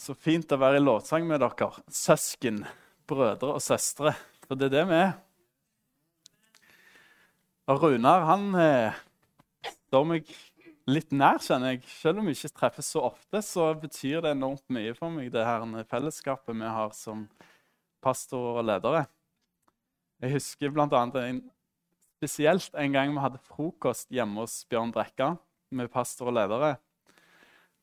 Så fint å være i lovsang med dere, søsken, brødre og søstre. For det er det vi er. Og Runar han eh, står meg litt nær, kjenner jeg. Selv om vi ikke treffes så ofte, så betyr det enormt mye for meg, det her fellesskapet vi har som pastor og ledere. Jeg husker bl.a. En, spesielt en gang vi hadde frokost hjemme hos Bjørn Brekka med pastor og ledere.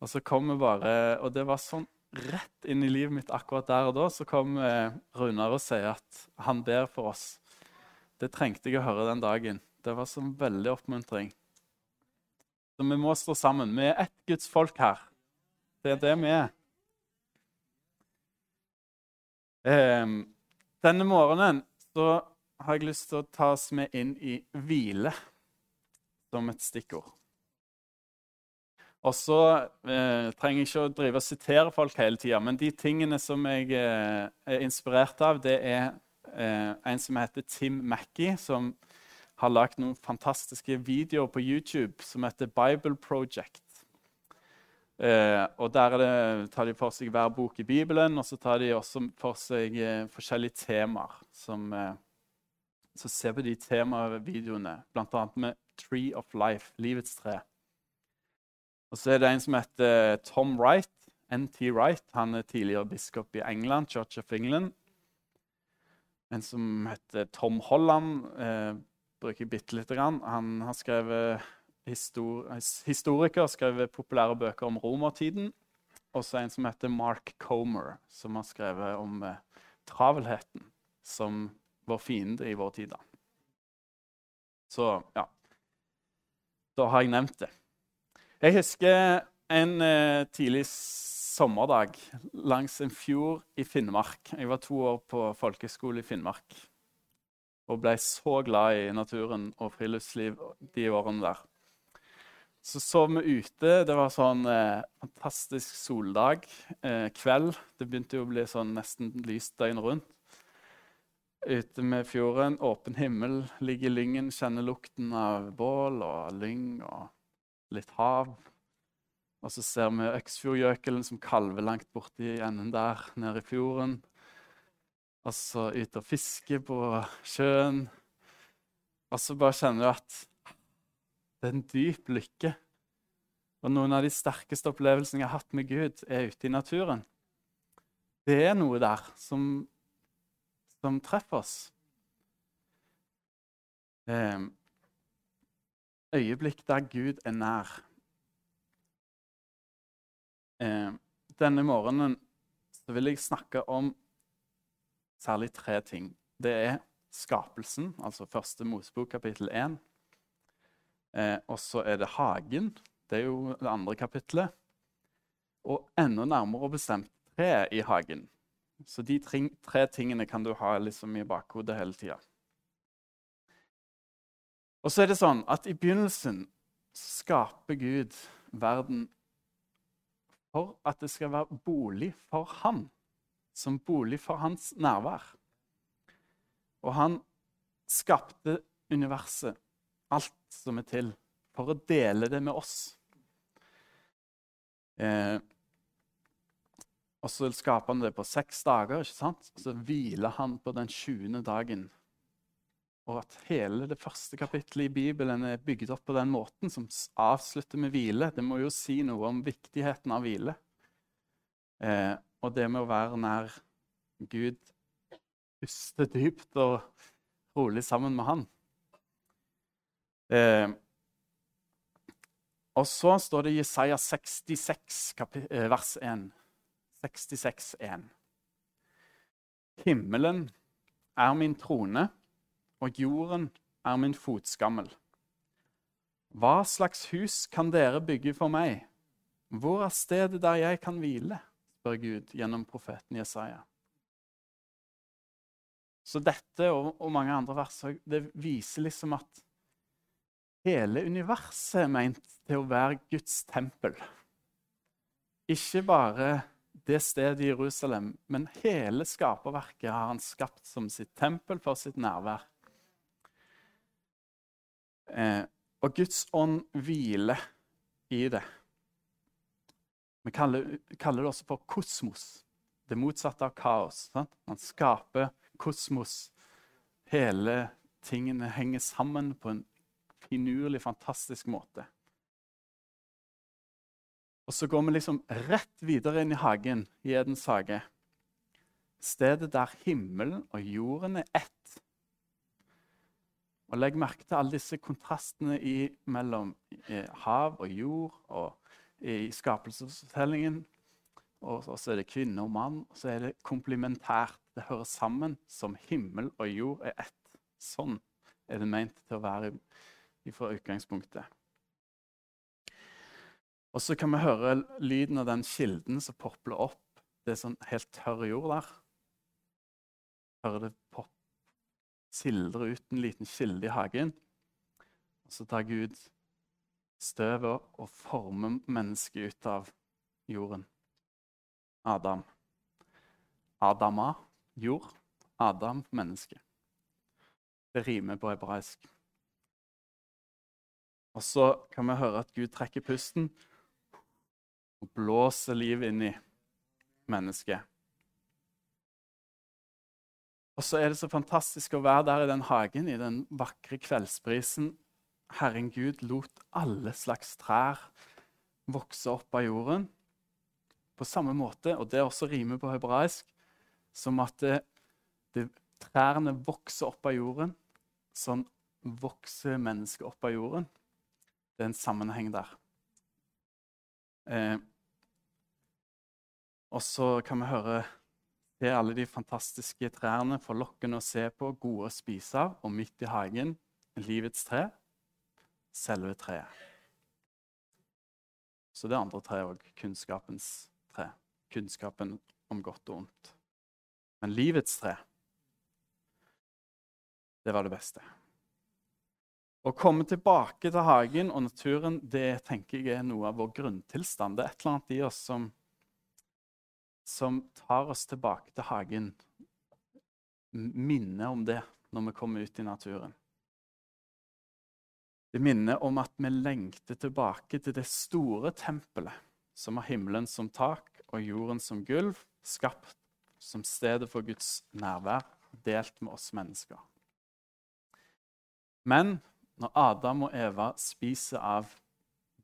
Og så kom vi bare, og det var sånn rett inn i livet mitt akkurat der og da. Så kom eh, Runar og sier at han ber for oss. Det trengte jeg å høre den dagen. Det var sånn veldig oppmuntring. Så vi må stå sammen. Vi er ett Guds folk her. Det er det vi er. Eh, denne morgenen så har jeg lyst til å ta oss med inn i hvile som et stikkord. Og så eh, trenger jeg ikke å drive og sitere folk hele tida, men de tingene som jeg eh, er inspirert av, det er eh, en som heter Tim Mackie, som har lagd noen fantastiske videoer på YouTube som heter Bible Project. Eh, og Der det, tar de for seg hver bok i Bibelen, og så tar de også for seg eh, forskjellige temaer. Som, eh, så ser vi de temavideoene, bl.a. med Tree of Life, livets tre. Og så er det en som heter Tom Wright. NT Wright. Han er tidligere biskop i England, Church of England. En som heter Tom Holland. Eh, bruker jeg bitte lite grann. Han har skrevet histor historiker, skrevet populære bøker om romertiden. Og så en som heter Mark Comer, som har skrevet om eh, travelheten som vår fiende i vår tid. Da. Så ja Da har jeg nevnt det. Jeg husker en eh, tidlig sommerdag langs en fjord i Finnmark. Jeg var to år på folkeskole i Finnmark og ble så glad i naturen og friluftsliv de årene der. Så sov vi ute. Det var sånn eh, fantastisk soldag. Eh, kveld. Det begynte jo å bli sånn nesten lyst døgnet rundt. Ute med fjorden, åpen himmel, ligger lyngen, kjenner lukten av bål og lyng. og litt hav. Og så ser vi Øksfjordgjøkelen som kalver langt borti enden der, nede i fjorden. Og så ut og fiske på sjøen. Og så bare kjenner du at det er en dyp lykke. Og noen av de sterkeste opplevelsene jeg har hatt med Gud, er ute i naturen. Det er noe der som, som treffer oss. Eh, øyeblikk der Gud er nær. Eh, denne morgenen vil jeg snakke om særlig tre ting. Det er skapelsen, altså første Mosebok kapittel 1. Eh, og så er det hagen. Det er jo det andre kapittelet. Og enda nærmere bestemt treet i hagen. Så de tre tingene kan du ha liksom i bakhodet hele tida. Og så er det sånn at i begynnelsen skaper Gud verden for at det skal være bolig for han. Som bolig for hans nærvær. Og han skapte universet, alt som er til, for å dele det med oss. Eh, og så skaper han det på seks dager, ikke sant? og så hviler han på den 20. dagen og at hele det første kapittelet i Bibelen er bygd opp på den måten, som avslutter med hvile, det må jo si noe om viktigheten av hvile. Eh, og det med å være nær Gud, puste dypt og rolig sammen med Han. Eh, og så står det i Jesaja 66, eh, vers 1. 66, 1. Himmelen er min trone og jorden er min fotskammel. Hva slags hus kan dere bygge for meg? Hvor er stedet der jeg kan hvile? spør Gud gjennom profeten Jesaja. Så dette og, mange andre vers det viser liksom at hele universet er meint til å være Guds tempel. Ikke bare det stedet i Jerusalem, men hele skaperverket har han skapt som sitt tempel for sitt nærvær. Eh, og Guds ånd hviler i det. Vi kaller, kaller det også for kosmos. Det motsatte av kaos. Sant? Man skaper kosmos. Hele tingene henger sammen på en finurlig, fantastisk måte. Og så går vi liksom rett videre inn i hagen i Edens hage. Stedet der himmelen og jorden er ett. Og Legg merke til alle disse kontrastene i, mellom i hav og jord og i skapelsesfortellingen. Og, så er det kvinne og mann, og så er det komplementært. Det hører sammen som himmel og jord er ett. Sånn er det ment til å være fra utgangspunktet. Og så kan vi høre lyden av den kilden som popler opp. Det er sånn helt tørr jord der. Hører det pop, sildre ut en liten kilde i hagen. Og så tar Gud støvet og former mennesket ut av jorden. Adam. Adama jord. Adam menneske. Det rimer på hebraisk. Og så kan vi høre at Gud trekker pusten og blåser liv inn i mennesket. Og så er det så fantastisk å være der i den hagen i den vakre kveldsbrisen. Herren Gud lot alle slags trær vokse opp av jorden på samme måte, og det også rimer på hebraisk, som at det, det, trærne vokser opp av jorden. Sånn vokser mennesket opp av jorden. Det er en sammenheng der. Eh, og så kan vi høre det alle de fantastiske trærne, forlokkende å se på, gode å spise av, og midt i hagen livets tre, selve treet. Så det andre treet òg kunnskapens tre. Kunnskapen om godt og ondt. Men livets tre, det var det beste. Å komme tilbake til hagen og naturen det tenker jeg er noe av vår grunntilstand. Det er et eller annet i oss som, som tar oss tilbake til hagen. Minner om det når vi kommer ut i naturen. Det minner om at vi lengter tilbake til det store tempelet som har himmelen som tak og jorden som gulv, skapt som stedet for Guds nærvær, delt med oss mennesker. Men når Adam og Eva spiser av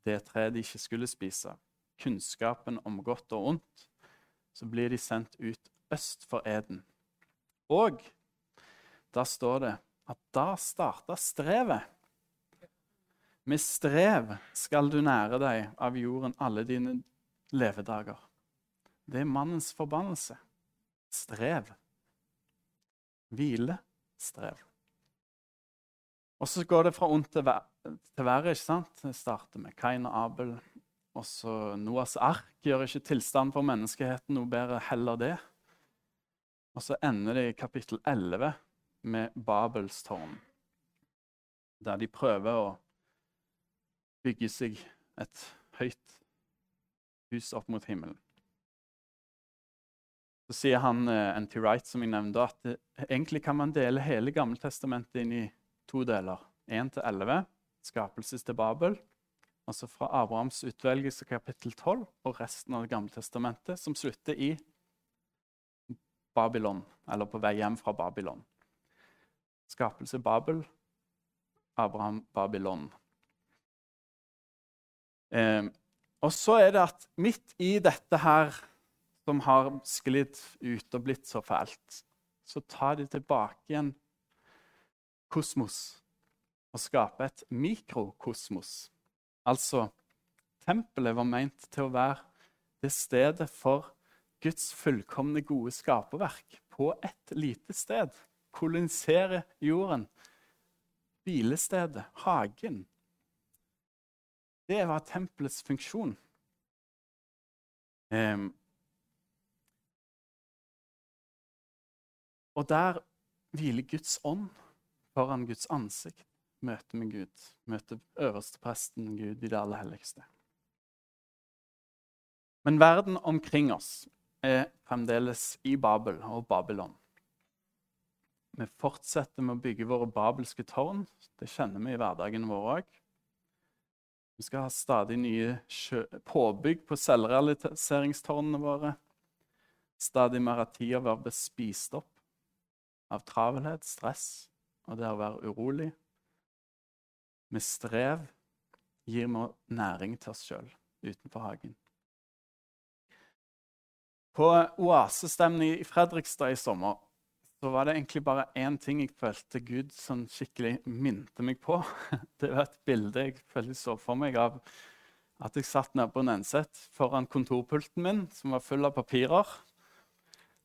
det treet de ikke skulle spise, kunnskapen om godt og ondt, så blir de sendt ut øst for Eden. Og da står det at da starta strevet. Med strev skal du nære deg av jorden alle dine levedager. Det er mannens forbannelse. Strev. Hvile. Strev. Og så går det fra ondt til, verre. ikke sant? Det starter med Kain og Abel. Og så Noas ark gjør ikke tilstanden for menneskeheten noe bedre, heller det. Og så ender det i kapittel 11 med Babels tårn, der de prøver å bygge seg et høyt hus opp mot himmelen. Så sier han eh, N.T. Wright, som jeg nevnte, at det, egentlig kan man dele hele Gammeltestamentet inn i to deler. 1 til 11, skapelses til Babel. Altså fra Abrahams utvelgelse kapittel 12 og resten av Det gamle testamentet, som slutter i Babylon, eller på vei hjem fra Babylon. Skapelse Babel, Abraham Babylon. Eh, og så er det at midt i dette her, som har sklidd ut og blitt så fælt, så tar de tilbake igjen kosmos og skaper et mikrokosmos. Altså tempelet var meint til å være det stedet for Guds fullkomne gode skaperverk på et lite sted. Kolonisere jorden. Hvilestedet, hagen. Det var tempelets funksjon. Um, og der hviler Guds ånd foran Guds ansikt, møte med Gud, møte øverstepresten Gud i det aller helligste. Men verden omkring oss er fremdeles i Babel og Babylon. Vi fortsetter med å bygge våre babelske tårn. Det kjenner vi i hverdagen vår òg. Vi skal ha stadig nye påbygg på selvrealiseringstårnene våre. Stadig mer av tida blir spist opp av travelhet, stress og det å være urolig. Med strev gir vi næring til oss sjøl utenfor hagen. På oasestemning i Fredrikstad i sommer så var det egentlig bare én ting jeg følte Gud sånn skikkelig minte meg på. Det var et bilde jeg følte så for meg av at jeg satt nede på Nenset foran kontorpulten min, som var full av papirer.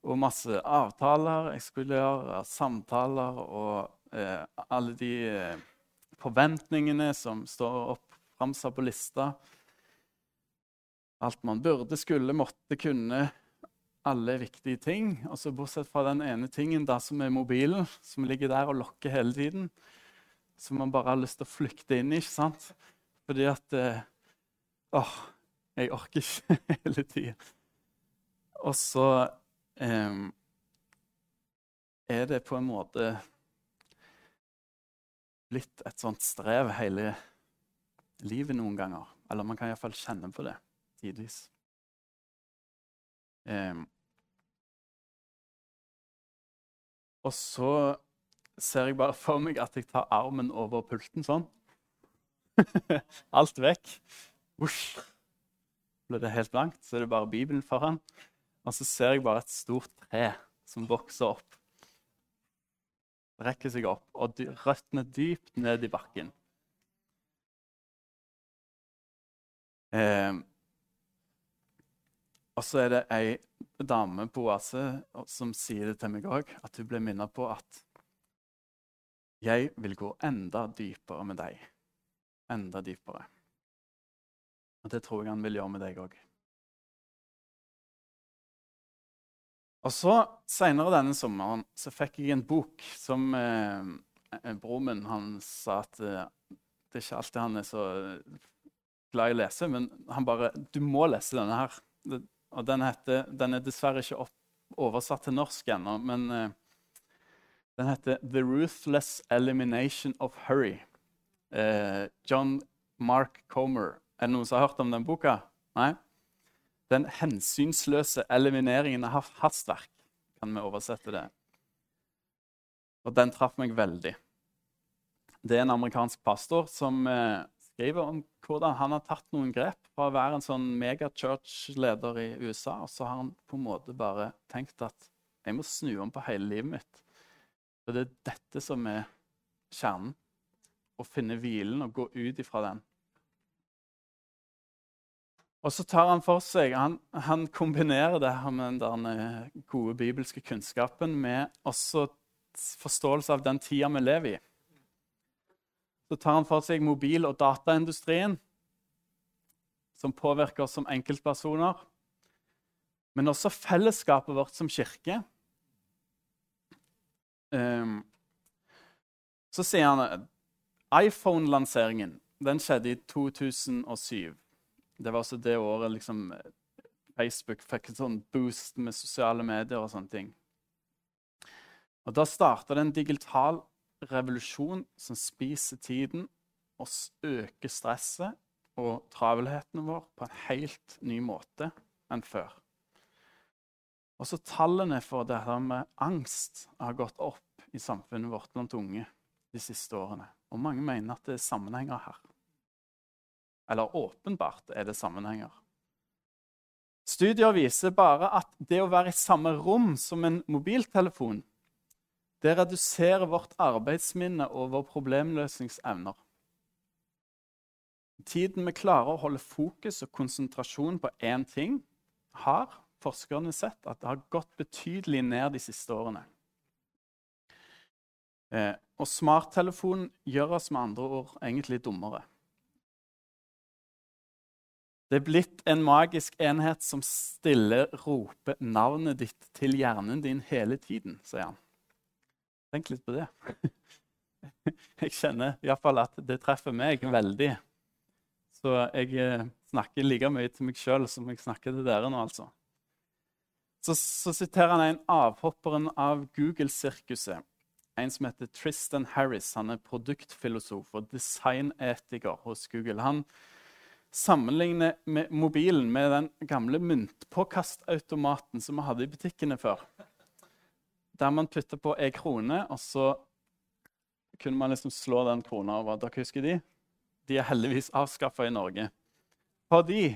Og masse avtaler jeg skulle gjøre, samtaler og eh, alle de eh, forventningene som står opp framsatt på lista. Alt man burde, skulle, måtte, kunne alle viktige ting. Altså Bortsett fra den ene tingen da, som er mobilen, som ligger der og lokker hele tiden. Som man bare har lyst til å flykte inn i. ikke sant? Fordi at eh, Åh, jeg orker ikke hele tida. Og så eh, er det på en måte blitt et sånt strev hele livet noen ganger. Eller man kan iallfall kjenne på det tidvis. Um, og så ser jeg bare for meg at jeg tar armen over pulten sånn. Alt vekk. Usj. Blir det helt blankt, så er det bare Bibelen foran. Og så ser jeg bare et stort tre som vokser opp. Rekker seg opp, og røttene dypt ned i bakken. Eh, og så er det ei dame på Oase som sier det til meg òg, at hun ble minnet på at jeg vil gå enda dypere med deg. Enda dypere. Og det tror jeg han vil gjøre med deg òg. Og så, Seinere denne sommeren så fikk jeg en bok som eh, broren min han sa at eh, det er ikke alltid han er så glad i å lese, men han bare Du må lese denne her. Det, og den, heter, den er dessverre ikke opp, oversatt til norsk ennå, men eh, den heter 'The Ruthless Elimination of Hurry'. Uh, John Mark Comer. Er det noen som har hørt om den boka? Nei? Den hensynsløse elimineringen av hastverk, kan vi oversette det. Og den traff meg veldig. Det er en amerikansk pastor som uh, skriver om hvordan han har tatt noen grep fra å være en sånn megachurch-leder i USA, og så har han på en måte bare tenkt at jeg må snu om på hele livet mitt. For det er dette som er kjernen. Å finne hvilen og gå ut ifra den. Og så tar han for seg, han, han kombinerer det her med den gode bibelske kunnskapen med også forståelse av den tida vi lever i så tar han for seg mobil- og dataindustrien, som påvirker oss som enkeltpersoner, men også fellesskapet vårt som kirke. Um, så sier han iPhone-lanseringen den skjedde i 2007. Det var også det året liksom, Facebook fikk en sånn boost med sosiale medier og sånne ting. Og Da starta det en digital revolusjon som spiser tiden og øker stresset og travelheten vår på en helt ny måte enn før. Også tallene for dette med angst har gått opp i samfunnet vårt blant unge de siste årene. Og mange mener at det er sammenhenger her. Eller åpenbart er det sammenhenger. Studier viser bare at det å være i samme rom som en mobiltelefon det reduserer vårt arbeidsminne og vår problemløsningsevner. Tiden vi klarer å holde fokus og konsentrasjon på én ting, har forskerne sett at det har gått betydelig ned de siste årene. Eh, og smarttelefonen gjør oss med andre ord egentlig dummere. Det er blitt en magisk enhet som stille roper navnet ditt til hjernen din hele tiden, sier han. Tenk litt på det. Jeg kjenner iallfall at det treffer meg veldig. Så jeg eh, snakker like mye til meg sjøl som jeg snakker til dere nå, altså. Så, så siterer han en avhopperen av Google-sirkuset. En som heter Tristan Harris. Han er produktfilosof og designetiker hos Google. Han sammenligne med mobilen med den gamle myntpåkastautomaten som vi hadde i butikkene før. Der man putter på ei krone, og så kunne man liksom slå den krona over. Dere husker de? De er heldigvis avskaffa i Norge. Fordi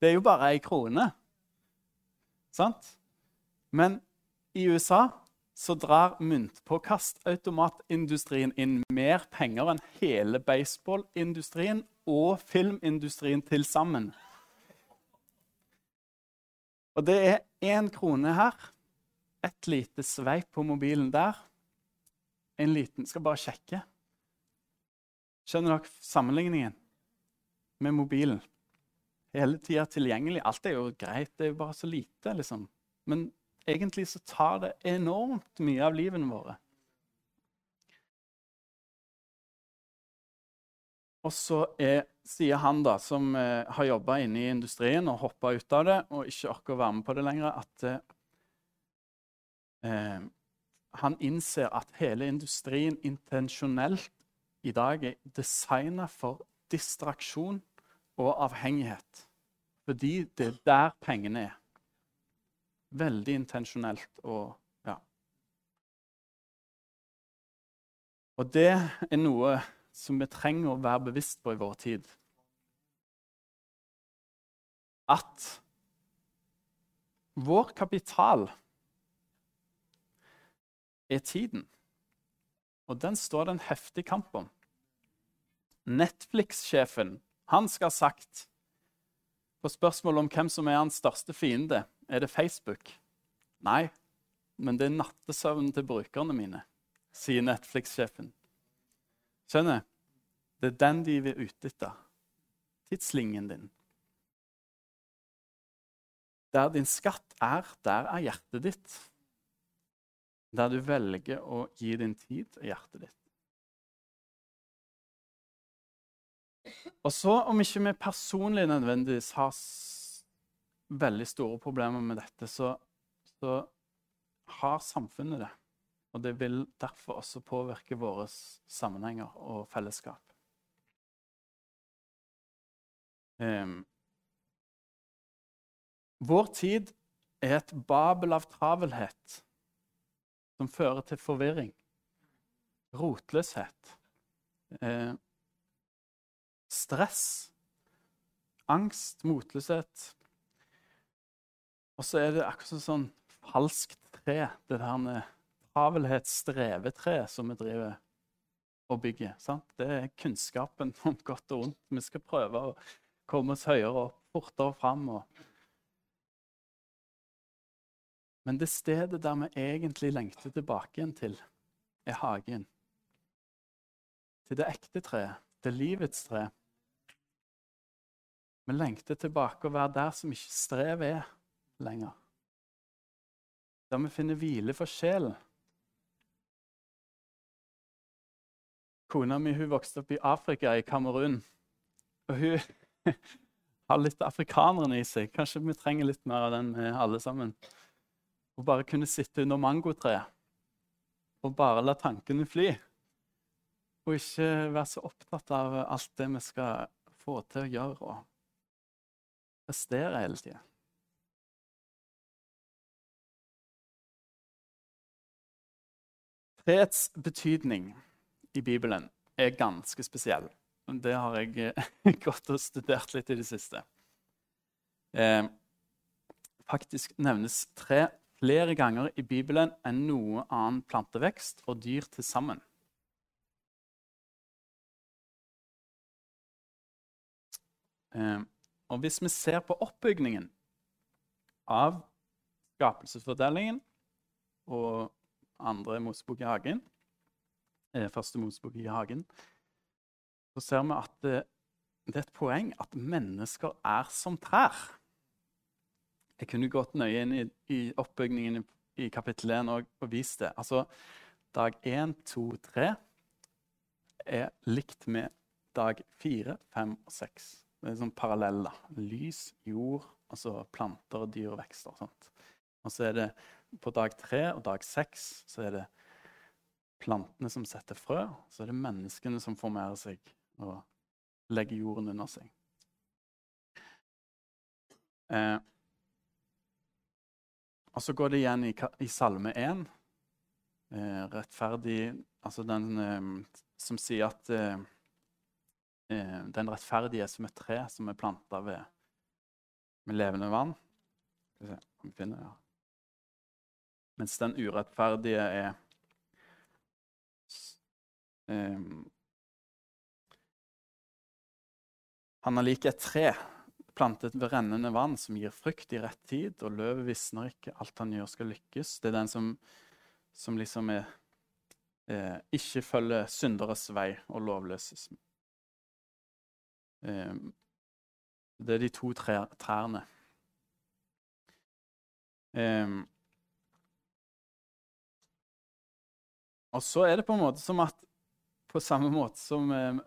det er jo bare ei krone. Sant? Men i USA så drar myntpåkastautomatindustrien inn mer penger enn hele baseballindustrien og filmindustrien til sammen. Og det er én krone her, et lite sveip på mobilen der. En liten Skal bare sjekke. Skjønner dere sammenligningen med mobilen? Hele tida tilgjengelig. Alt er jo greit, det er jo bare så lite, liksom. Men egentlig så tar det enormt mye av livene våre. Og så er, sier han da, som eh, har jobba inne i industrien og hoppa ut av det og ikke orker å være med på det lenger, at eh, eh, han innser at hele industrien intensjonelt i dag er designa for distraksjon og avhengighet. Fordi det er der pengene er. Veldig intensjonelt og ja. Og det er noe som vi trenger å være bevisst på i vår tid. At vår kapital er tiden. Og den står det en heftig kamp om. Netflix-sjefen han skal ha sagt på spørsmål om hvem som er hans største fiende, er det Facebook? Nei, men det er nattesøvnen til brukerne mine, sier Netflix-sjefen. Skjønner? Det er den de vil ute etter. Tidslinjen din. Der din skatt er, der er hjertet ditt. Der du velger å gi din tid, er hjertet ditt. Og så, om ikke vi personlig nødvendigvis har veldig store problemer med dette, så, så har samfunnet det. Og det vil derfor også påvirke våre sammenhenger og fellesskap. Um, vår tid er et babel av travelhet som fører til forvirring, rotløshet, eh, stress, angst, motløshet, og så er det akkurat sånn falskt tre, det der travelhetsstrevetre som vi driver og bygger. Sant? Det er kunnskapen om godt og vondt. Vi skal prøve å komme oss høyere og fortere fram. Og... Men det stedet der vi egentlig lengter tilbake igjen til, er hagen. Til det ekte treet, til livets tre. Vi lengter tilbake å være der som ikke strevet er lenger. Der vi finner hvile for sjelen. Kona mi hun vokste opp i Afrika, i Kamerun. Og hun har litt afrikaneren i seg. Kanskje vi trenger litt mer av den, vi alle sammen. Å bare kunne sitte under mangotreet og bare la tankene fly. Og ikke være så opptatt av alt det vi skal få til å gjøre og prestere hele tida. Treets betydning i Bibelen er ganske spesiell. Det har jeg eh, gått og studert litt i det siste. Eh, faktisk nevnes tre flere ganger i Bibelen enn noe annen plantevekst og dyr til sammen. Eh, og hvis vi ser på oppbygningen av skapelsesfordelingen og andre Mosebok i hagen, eh, første Mosebok i hagen, så ser vi at det, det, er et poeng at mennesker er som trær. Jeg kunne gått nøye inn i, i oppbygningen i, i kapittel 1 og, og vist det. Altså, dag 1, 2, 3 er likt med dag 4, 5 og 6. Det er sånn paralleller. Lys, jord, altså planter, dyr og vekster. og sånt. Og så er det på dag tre og dag seks så er det plantene som setter frø. Så er det menneskene som formerer seg og legger jorden under seg. Eh, og så går det igjen i, i Salme 1. Eh, rettferdig Altså den eh, som sier at eh, eh, den rettferdige er som et tre som er planta ved med levende vann. Skal vi se om vi finner det. Mens den urettferdige er um, Han er lik et tre plantet ved rennende vann, som gir frukt i rett tid, og løvet visner ikke. Alt han gjør, skal lykkes. Det er den som, som liksom er eh, Ikke følger synderes vei og lovløses. Eh, det er de to trærne. Eh, og så er det på en måte som at på samme måte som eh,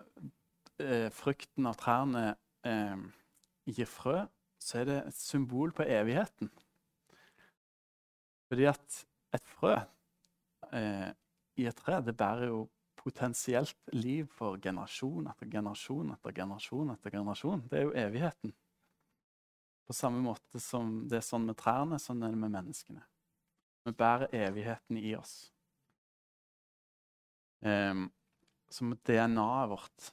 eh frukten av trærne eh, gir frø, så er det et symbol på evigheten. Fordi at et frø eh, i et tre det bærer jo potensielt liv for generasjon etter generasjon etter generasjon. etter generasjon. Det er jo evigheten. På samme måte som det er sånn med trærne, sånn er det med menneskene. Vi bærer evigheten i oss. Um, som DNA-et vårt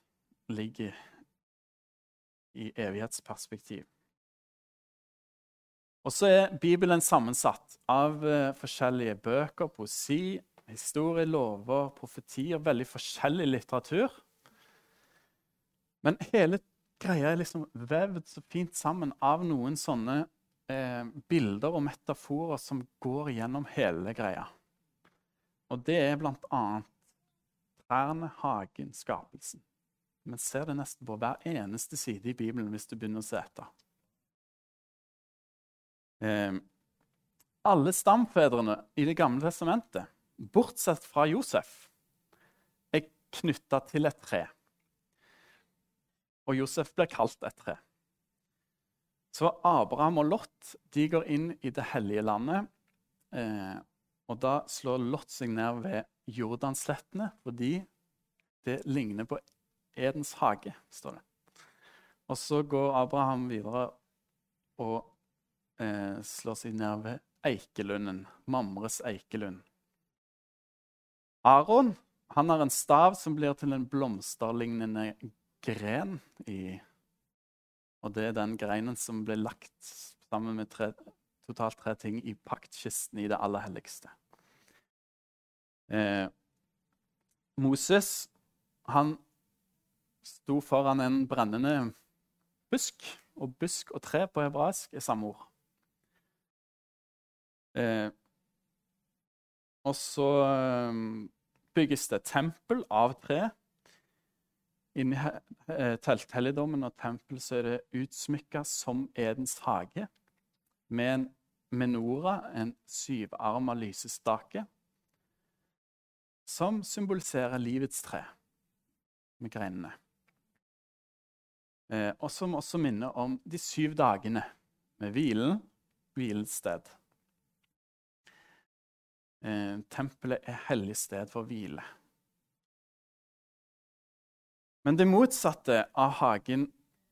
ligger i evighetsperspektiv. Og så er Bibelen sammensatt av uh, forskjellige bøker, poesi, historie, lover, profetier. Veldig forskjellig litteratur. Men hele greia er liksom vevd så fint sammen av noen sånne eh, bilder og metaforer som går gjennom hele greia. Og det er blant annet trærne, hagen, skapelsen. Men ser det nesten på hver eneste side i Bibelen hvis du begynner å se etter. Eh, alle stamfedrene i Det gamle testamentet, bortsett fra Josef, er knytta til et tre. Og Josef blir kalt et tre. Så Abraham og Lot de går inn i det hellige landet. Eh, og da slår Lot seg ned ved Jordanslettene fordi det ligner på Edens hage, står det. Og så går Abraham videre og eh, slår seg ned ved Eikelunden, Mamres eikelund. Aron han har en stav som blir til en blomsterlignende gren i Og det er den greinen som ble lagt sammen med tre, totalt tre ting i paktkisten i det aller helligste. Eh, Moses han sto foran en brennende busk. Og busk og tre på hebraisk er samme ord. Eh, og så eh, bygges det tempel av tre. Inni eh, telthelligdommen og tempelet så er det utsmykka som Edens hage med en menora, en syvarma lysestake, som symboliserer livets tre med greinene. Eh, og som også minner om de syv dagene med hvilen, hvilens sted. Eh, tempelet er hellig sted for hvile. Men det motsatte av hagen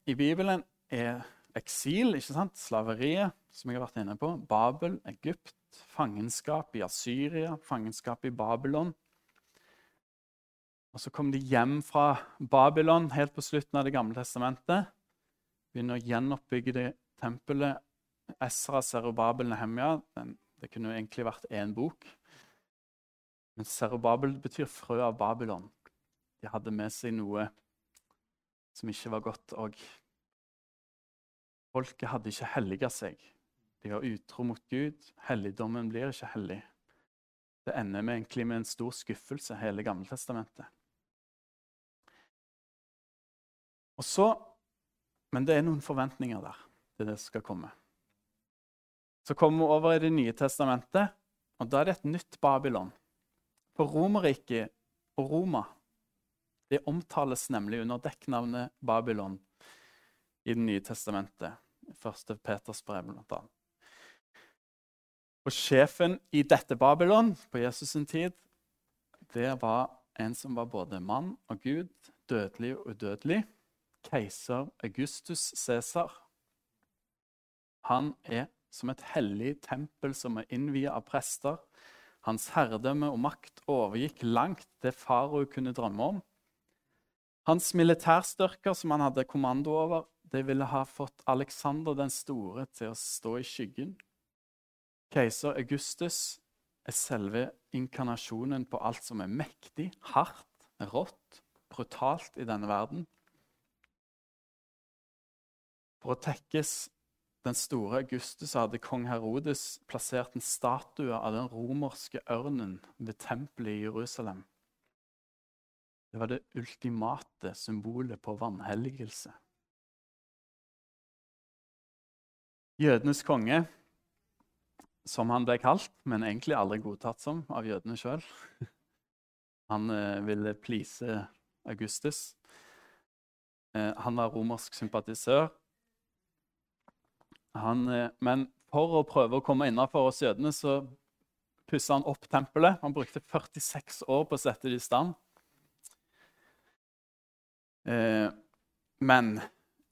i Bibelen er eksil, ikke sant? slaveriet, som jeg har vært inne på. Babel, Egypt, fangenskap i Asyria, fangenskap i Babylon. Og Så kom de hjem fra Babylon helt på slutten av Det gamle testamentet. Begynner å gjenoppbygge det tempelet. Esra, Serubabel, Nehemja. Det kunne jo egentlig vært én bok. Men Serubabel betyr frø av Babylon. De hadde med seg noe som ikke var godt. Og folket hadde ikke helliga seg. De var utro mot Gud. Helligdommen blir ikke hellig. Det ender med, egentlig med en stor skuffelse, hele Gammeltestamentet. Og så, Men det er noen forventninger der til det som skal komme. Så kommer vi over i Det nye testamentet, og da er det et nytt Babylon. For Romerriket og Roma det omtales nemlig under dekknavnet Babylon i Det nye testamentet. Første Peters brev, blant. Og sjefen i dette Babylon på Jesus' sin tid, det var en som var både mann og Gud, dødelig og udødelig keiser Augustus Cæsar. Han er som et hellig tempel som er innviet av prester. Hans herredømme og makt overgikk langt det farao kunne drømme om. Hans militærstyrker som han hadde kommando over, det ville ha fått Alexander den store til å stå i skyggen. Keiser Augustus er selve inkarnasjonen på alt som er mektig, hardt, rått, brutalt i denne verden. For å tekkes den store Augustus hadde kong Herodes plassert en statue av den romerske ørnen ved tempelet i Jerusalem. Det var det ultimate symbolet på vanhelligelse. Jødenes konge, som han ble kalt, men egentlig aldri godtatt som av jødene sjøl. Han eh, ville please Augustus. Eh, han var romersk sympatisør. Han, eh, men for å prøve å komme innafor oss jødene, så pussa han opp tempelet. Han brukte 46 år på å sette det i stand. Eh, men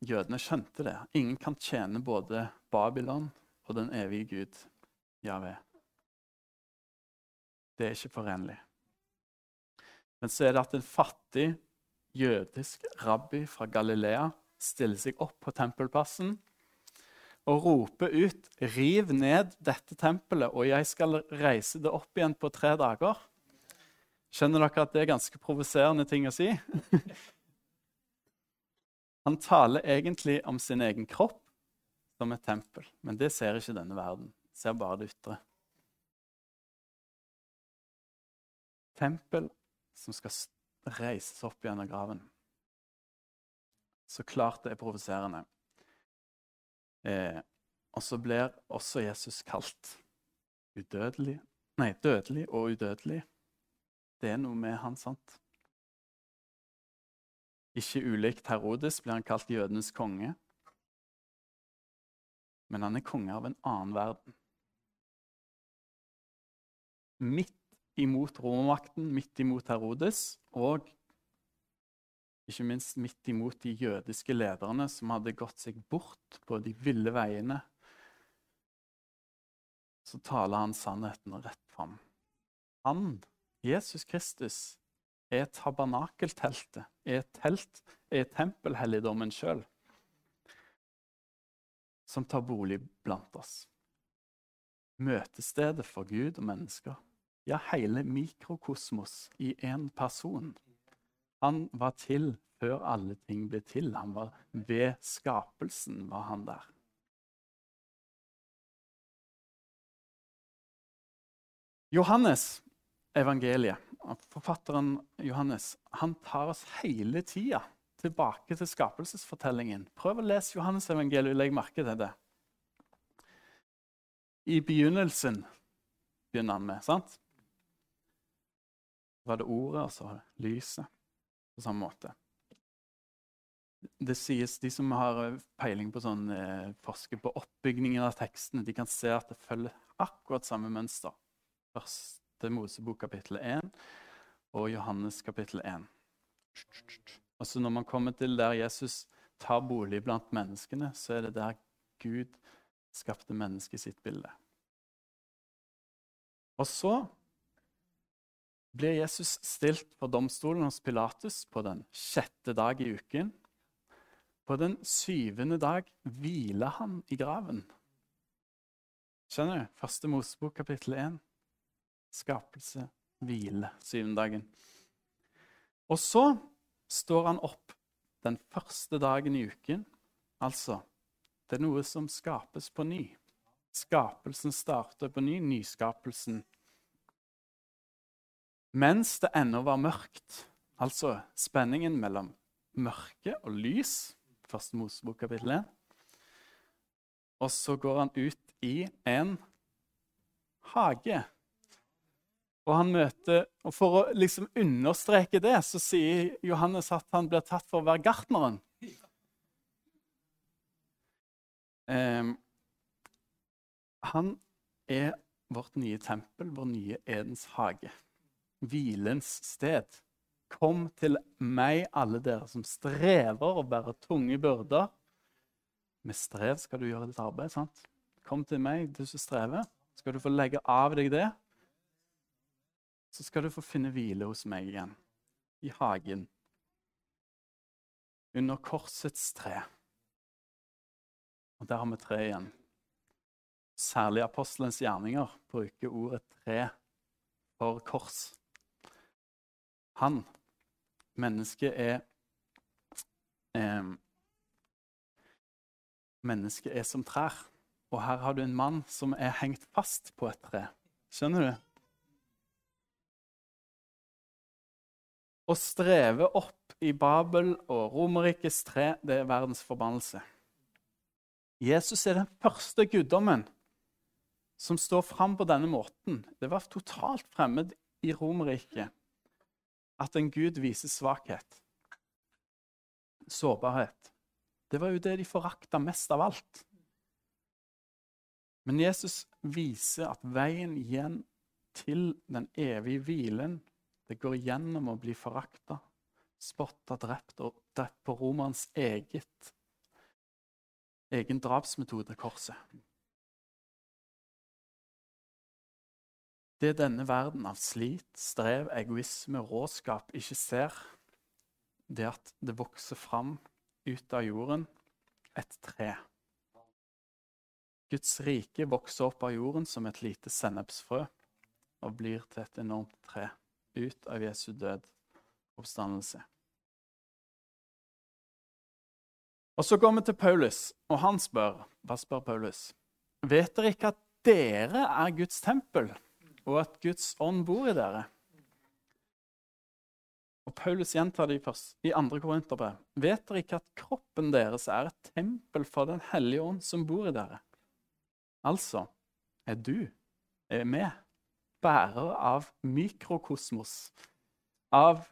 jødene skjønte det. Ingen kan tjene både Babylon og den evige Gud, Javé. Det er ikke forenlig. Men så er det at en fattig jødisk rabbi fra Galilea stiller seg opp på tempelplassen og roper ut 'Riv ned dette tempelet, og jeg skal reise det opp igjen på tre dager'. Skjønner dere at det er ganske provoserende ting å si? Han taler egentlig om sin egen kropp som et tempel, men det ser ikke denne verden. Ser bare det ytre. Tempel som skal reises opp igjen av graven. Så klart det er provoserende. Eh, og så blir også Jesus kalt udødelig Nei, dødelig og udødelig. Det er noe med han, sant? Ikke ulikt Herodes blir han kalt jødenes konge. Men han er konge av en annen verden. Midt imot romermakten, midt imot Herodes, og ikke minst midt imot de jødiske lederne som hadde gått seg bort på de ville veiene, så taler han sannheten rett fram. Han, Jesus Kristus, er tabernakelteltet, er telt, er tempelhelligdommen sjøl, som tar bolig blant oss. Møtestedet for Gud og mennesker. Ja, hele mikrokosmos i én person. Han var til før alle ting ble til. Han var Ved skapelsen var han der. Johannes evangeliet forfatteren Johannes han tar oss hele tida tilbake til skapelsesfortellingen. Prøv å lese Johannes evangeliet og legg merke til det. I begynnelsen begynner han med. sant? var det ordet, og så lyset. På samme måte. Det sies, De som har peiling på sånn, eh, forsker på oppbyggingen av tekstene, de kan se at det følger akkurat samme mønster. Første Mosebok kapittel 1 og Johannes kapittel 1. Altså Når man kommer til der Jesus tar bolig blant menneskene, så er det der Gud skapte mennesket i sitt bilde. Og så blir Jesus stilt for domstolen hos Pilatus på den sjette dag i uken. På den syvende dag hviler han i graven. Skjønner du? Første Mosebok, kapittel 1 skapelse, hvile, syvende dagen. Og så står han opp den første dagen i uken. Altså, det er noe som skapes på ny. Skapelsen starter på ny, nyskapelsen. Mens det ennå var mørkt, altså spenningen mellom mørke og lys, første Mosebok kapittel 1. Og så går han ut i en hage. Og han møter, og For å liksom understreke det, så sier Johannes at han blir tatt for å være gartneren. Um, han er vårt nye tempel, vår nye Edens hage. Hvilens sted. Kom til meg, alle dere som strever og bærer tunge byrder, Med strev skal du gjøre ditt arbeid. sant? Kom til meg, du som strever. Skal du få legge av deg det, så skal du få finne hvile hos meg igjen. I hagen. Under korsets tre. Og der har vi tre igjen. Særlig apostelens gjerninger bruker ordet tre for kors. Han, mennesket, er eh, Mennesket er som trær. Og her har du en mann som er hengt fast på et tre. Skjønner du? Å streve opp i Babel og Romerrikets tre, det er verdens forbannelse. Jesus er den første guddommen som står fram på denne måten. Det var totalt fremmed i Romerriket at en gud viser svakhet, sårbarhet. Det var jo det de forakta mest av alt. Men Jesus viser at veien igjen til den evige hvilen det går gjennom å bli forakta, spotta, drept og drept på romerens eget, egen drapsmetode, korset. Det denne verden av slit, strev, egoisme råskap ikke ser, det at det vokser fram ut av jorden et tre. Guds rike vokser opp av jorden som et lite sennepsfrø og blir til et enormt tre ut av Jesu død oppstandelse. Og Så går vi til Paulus, og han spør Hva spør Paulus? Vet dere ikke at dere er Guds tempel, og at Guds ånd bor i dere? Og Paulus gjentar det i 2. Korinterbrev. Vet dere ikke at kroppen deres er et tempel for Den hellige ånd som bor i dere? Altså er du, er med, bærer av mikrokosmos, av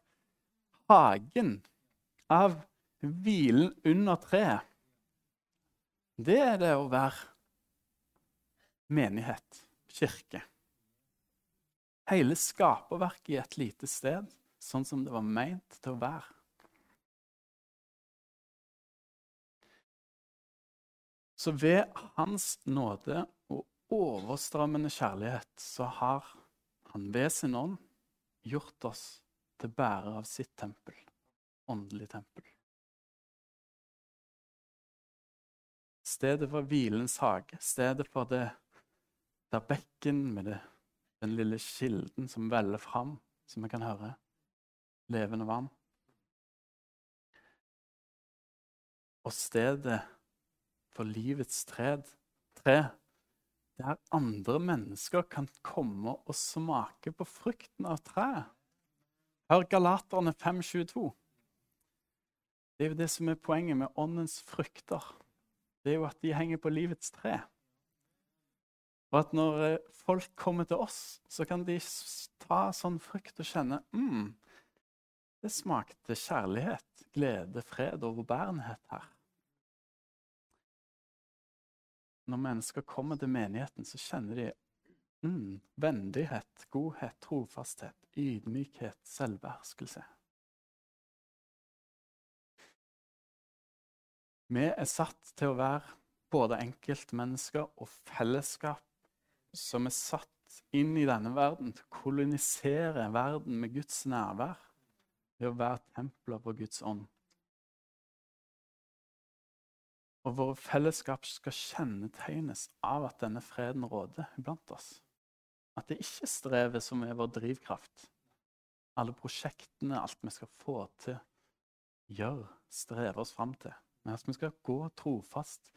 hagen, av hvilen under treet. Det er det å være menighet, kirke. Hele skaperverket i et lite sted, sånn som det var meint til å være. Så ved Hans nåde og overstrømmende kjærlighet så har Han ved sin ånd gjort oss til bærer av sitt tempel, åndelig tempel. Stedet for hvilens hage, stedet for det der bekken med det, den lille kilden som veller fram, som vi kan høre. Levende vann. Og stedet for livets tred, tre, der andre mennesker kan komme og smake på frukten av treet. Hør Galaterne 5.22. Det er jo det som er poenget med åndens frukter. Det er jo at de henger på livets tre. Og at når eh, folk kommer til oss, så kan de ta sånn frukt og kjenne mm, det smakte kjærlighet, glede, fred og overbærenhet her. Når mennesker kommer til menigheten, så kjenner de mm, vennlighet, godhet, trofasthet, ydmykhet, selvbeherskelse. Vi er satt til å være både enkeltmennesker og fellesskap som er satt inn i denne verden til å kolonisere verden med Guds nærvær ved å være templer på Guds ånd. Og våre fellesskap skal kjennetegnes av at denne freden råder iblant oss. At det ikke er strevet som er vår drivkraft. Alle prosjektene, alt vi skal få til, gjør, strever oss fram til. Men at vi skal gå trofast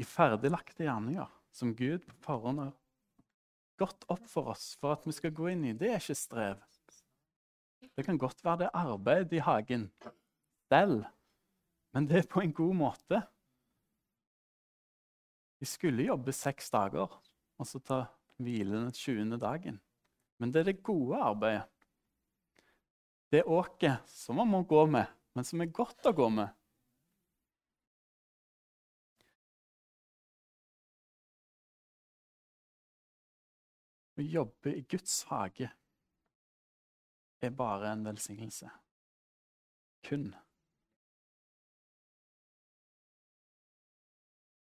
i ferdiglagte gjerninger som Gud på forhånd har gått opp for oss for at vi skal gå inn i. Det er ikke strev. Det kan godt være det er arbeid i hagen. selv, Men det er på en god måte. Vi skulle jobbe seks dager og så ta hvile den 20. dagen. Men det er det gode arbeidet. Det åket som man må gå med, men som er godt å gå med. Å jobbe i Guds hage er bare en velsignelse. Kun.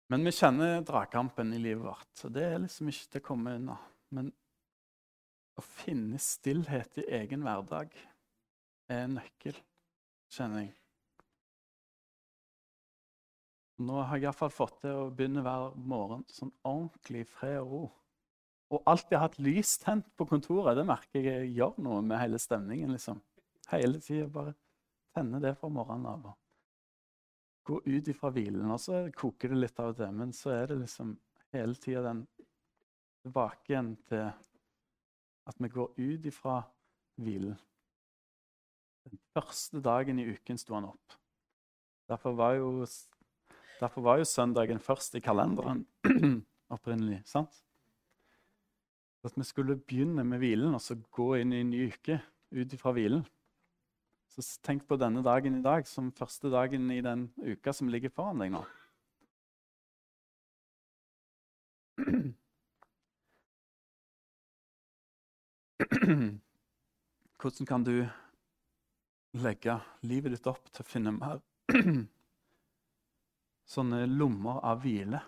Men vi kjenner dragkampen i livet vårt, så det er liksom ikke til å komme unna. Men å finne stillhet i egen hverdag er en nøkkel, kjenner jeg. Nå har jeg iallfall fått til å begynne hver morgen sånn ordentlig fred og ro. Og alltid hatt lys tent på kontoret. Det merker jeg gjør noe med hele stemningen. liksom. Hele tida bare tenne det fra morgenen av. Gå ut ifra hvilen. Og så koker det litt av det. men så er det liksom hele tida den tilbake igjen til at vi går ut ifra hvilen. Den første dagen i uken sto han opp. Derfor var jo Derfor var jo søndagen først i kalenderen opprinnelig. sant? At vi skulle begynne med hvilen og så gå inn i en ny uke ut ifra hvilen. Så tenk på denne dagen i dag som første dagen i den uka som ligger foran deg nå. Hvordan kan du legge livet ditt opp til å finne mer sånne lommer av hvile.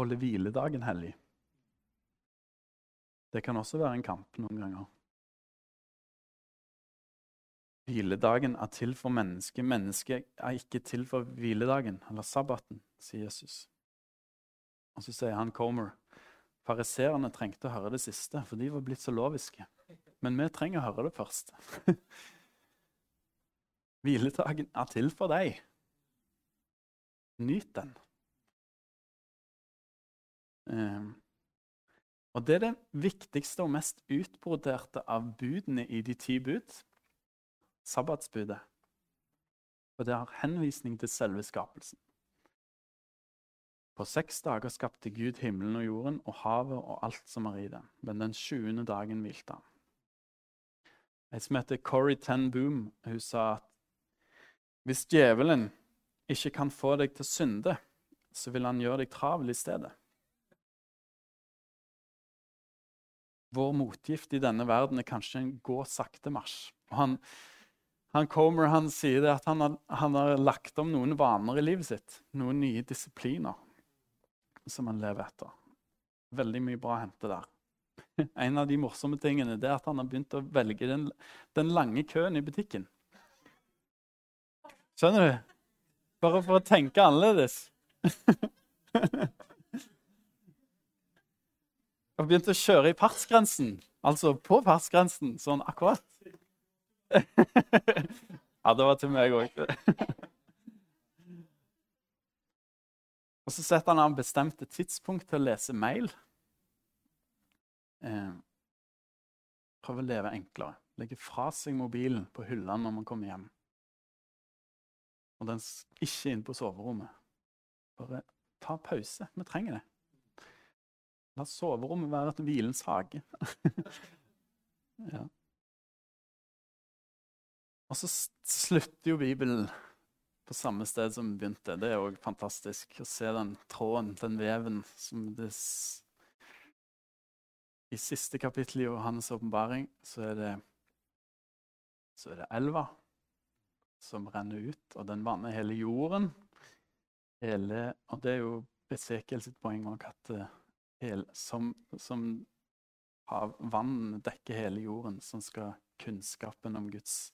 Holde hviledagen hellig. Det kan også være en kamp noen ganger. Hviledagen er til for mennesket. Mennesket er ikke til for hviledagen, eller sabbaten, sier Jesus. Og så sier han Comer Fariseerne trengte å høre det siste, for de var blitt så loviske. Men vi trenger å høre det først. Hviledagen er til for deg. Nyt den. Um, og det er det viktigste og mest utbroderte av budene i de ti bud. Sabbatsbudet. Og det har henvisning til selve skapelsen. På seks dager skapte Gud himmelen og jorden og havet og alt som er i det. Men den sjuende dagen hvilte han. Ei som heter Corrie Ten Boom, hun sa at hvis djevelen ikke kan få deg til å synde, så vil han gjøre deg travel i stedet. Vår motgift i denne verden er kanskje en gå sakte-marsj. Han, han Comer han sier at han har, han har lagt om noen vaner i livet sitt, noen nye disipliner som han lever etter. Veldig mye bra å hente der. En av de morsomme tingene er at han har begynt å velge den, den lange køen i butikken. Skjønner du? Bare for å tenke annerledes. Og begynte å kjøre i fartsgrensen. Altså på fartsgrensen, sånn akkurat. ja, det var til meg òg. Og så setter han av bestemte tidspunkt til å lese mail. Eh, prøve å leve enklere. Legge fra seg mobilen på hylla når man kommer hjem. Og den ikke inn på soverommet. Bare ta pause. Vi trenger det. La soverommet være et hvilens hage. ja. Og så slutter jo Bibelen på samme sted som den begynte. Det er òg fantastisk å se den tråden, den veven, som det I siste kapittel i Johannes' åpenbaring så så er det elva som renner ut, og den vanner hele jorden. Hele, og det er jo Besekel sitt poeng òg, at eh, hele, som, som hav, vann dekker hele jorden, sånn skal kunnskapen om Guds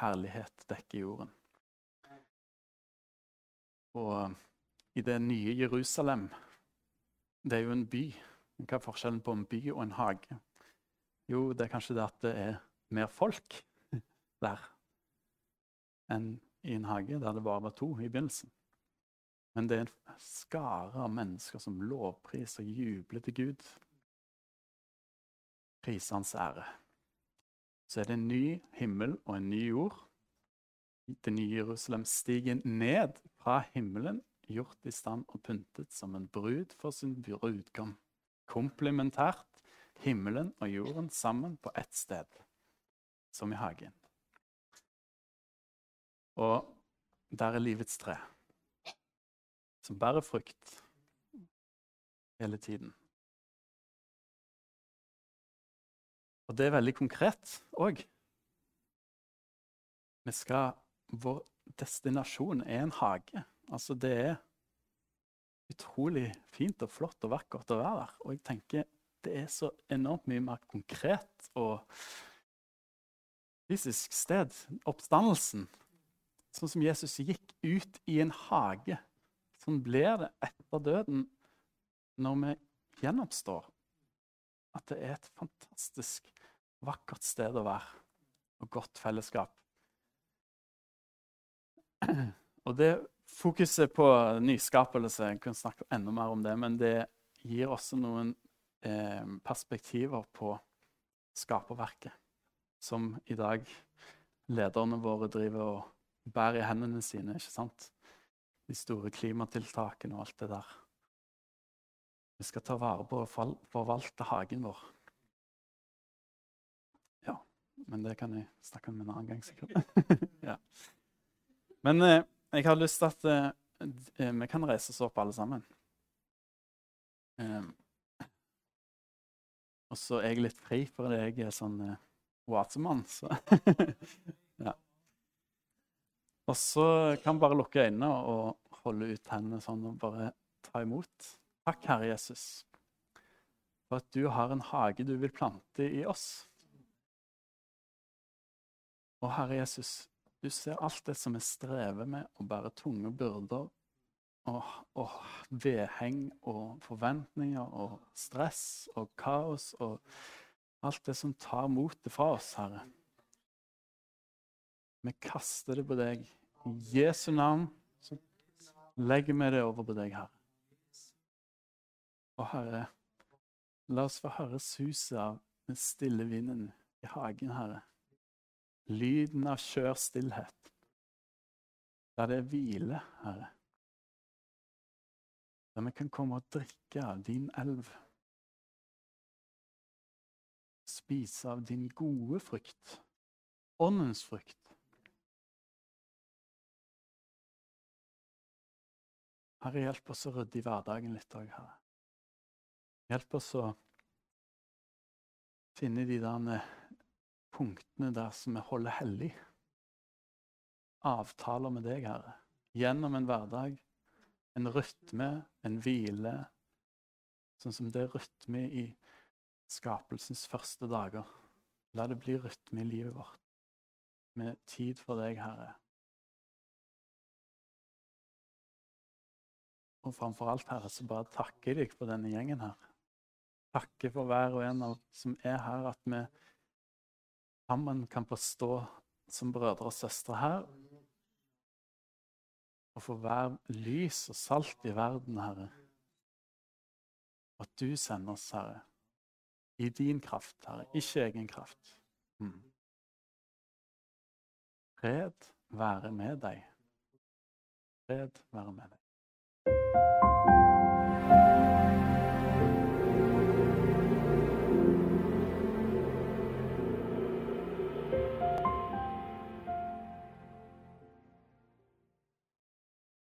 herlighet dekke jorden. Og i det nye Jerusalem Det er jo en by. Hva er forskjellen på en by og en hage? Jo, det er kanskje det at det er mer folk der enn i en hage der det bare var to i begynnelsen. Men det er en skare av mennesker som lovpriser og jubler til Gud. Priser hans ære. Så er det en ny himmel og en ny jord det nye Jerusalem stiger ned fra himmelen, gjort i stand og pyntet som en brud for sin brudgom. Komplementært himmelen og jorden sammen på ett sted, som i hagen. Og der er livets tre, som bærer frukt hele tiden. Og det er veldig konkret òg. Vår destinasjon er en hage. Altså, det er utrolig fint og flott og vakkert å være der. Og jeg tenker det er så enormt mye mer konkret og fysisk sted. Oppstandelsen. Sånn som Jesus gikk ut i en hage. Sånn blir det etter døden når vi gjenoppstår. At det er et fantastisk vakkert sted å være, og godt fellesskap. Og det fokuset på nyskapelse Jeg kunne snakke enda mer om det, men det gir også noen eh, perspektiver på skaperverket, som i dag lederne våre driver og bærer i hendene sine. ikke sant? De store klimatiltakene og alt det der. Vi skal ta vare på og forvalte hagen vår. Ja, men det kan jeg snakke om en annen gang, sikkert. ja. Men eh, jeg har lyst til at eh, eh, vi kan reise oss opp, alle sammen. Eh, og så er jeg litt fri, fordi jeg er sånn uh, oasemann. Så. Og så kan vi bare lukke øynene og holde ut hendene sånn og bare ta imot. Takk, Herre Jesus, for at du har en hage du vil plante i oss. Og Herre Jesus, du ser alt det som vi strever med, å bære tunge byrder og, og vedheng og forventninger og stress og kaos og alt det som tar motet fra oss, Herre. Vi kaster det på deg. I Jesu navn så legger vi det over på deg, Herre. Og Herre, la oss få høre suset av den stille vinden i hagen, Herre. Lyden av skjør stillhet. Der det er hvile, Herre. Der vi kan komme og drikke av din elv. Spise av din gode frukt, åndens frukt. Herre, hjelp oss å rydde i hverdagen litt òg, Herre. Hjelp oss å finne de der punktene der som vi holder hellig. Avtaler med deg, Herre, gjennom en hverdag, en rytme, en hvile, sånn som det er rytme i skapelsens første dager. La det bli rytme i livet vårt, med tid for deg, Herre. Og framfor alt, Herre, så bare takker jeg deg for denne gjengen her. Takker for hver og en av som er her, at vi sammen kan få stå som brødre og søstre her og få være lys og salt i verden, Herre. At du sender oss, Herre, i din kraft, Herre, ikke egen kraft. Mm. Fred være med deg. Fred være med deg. you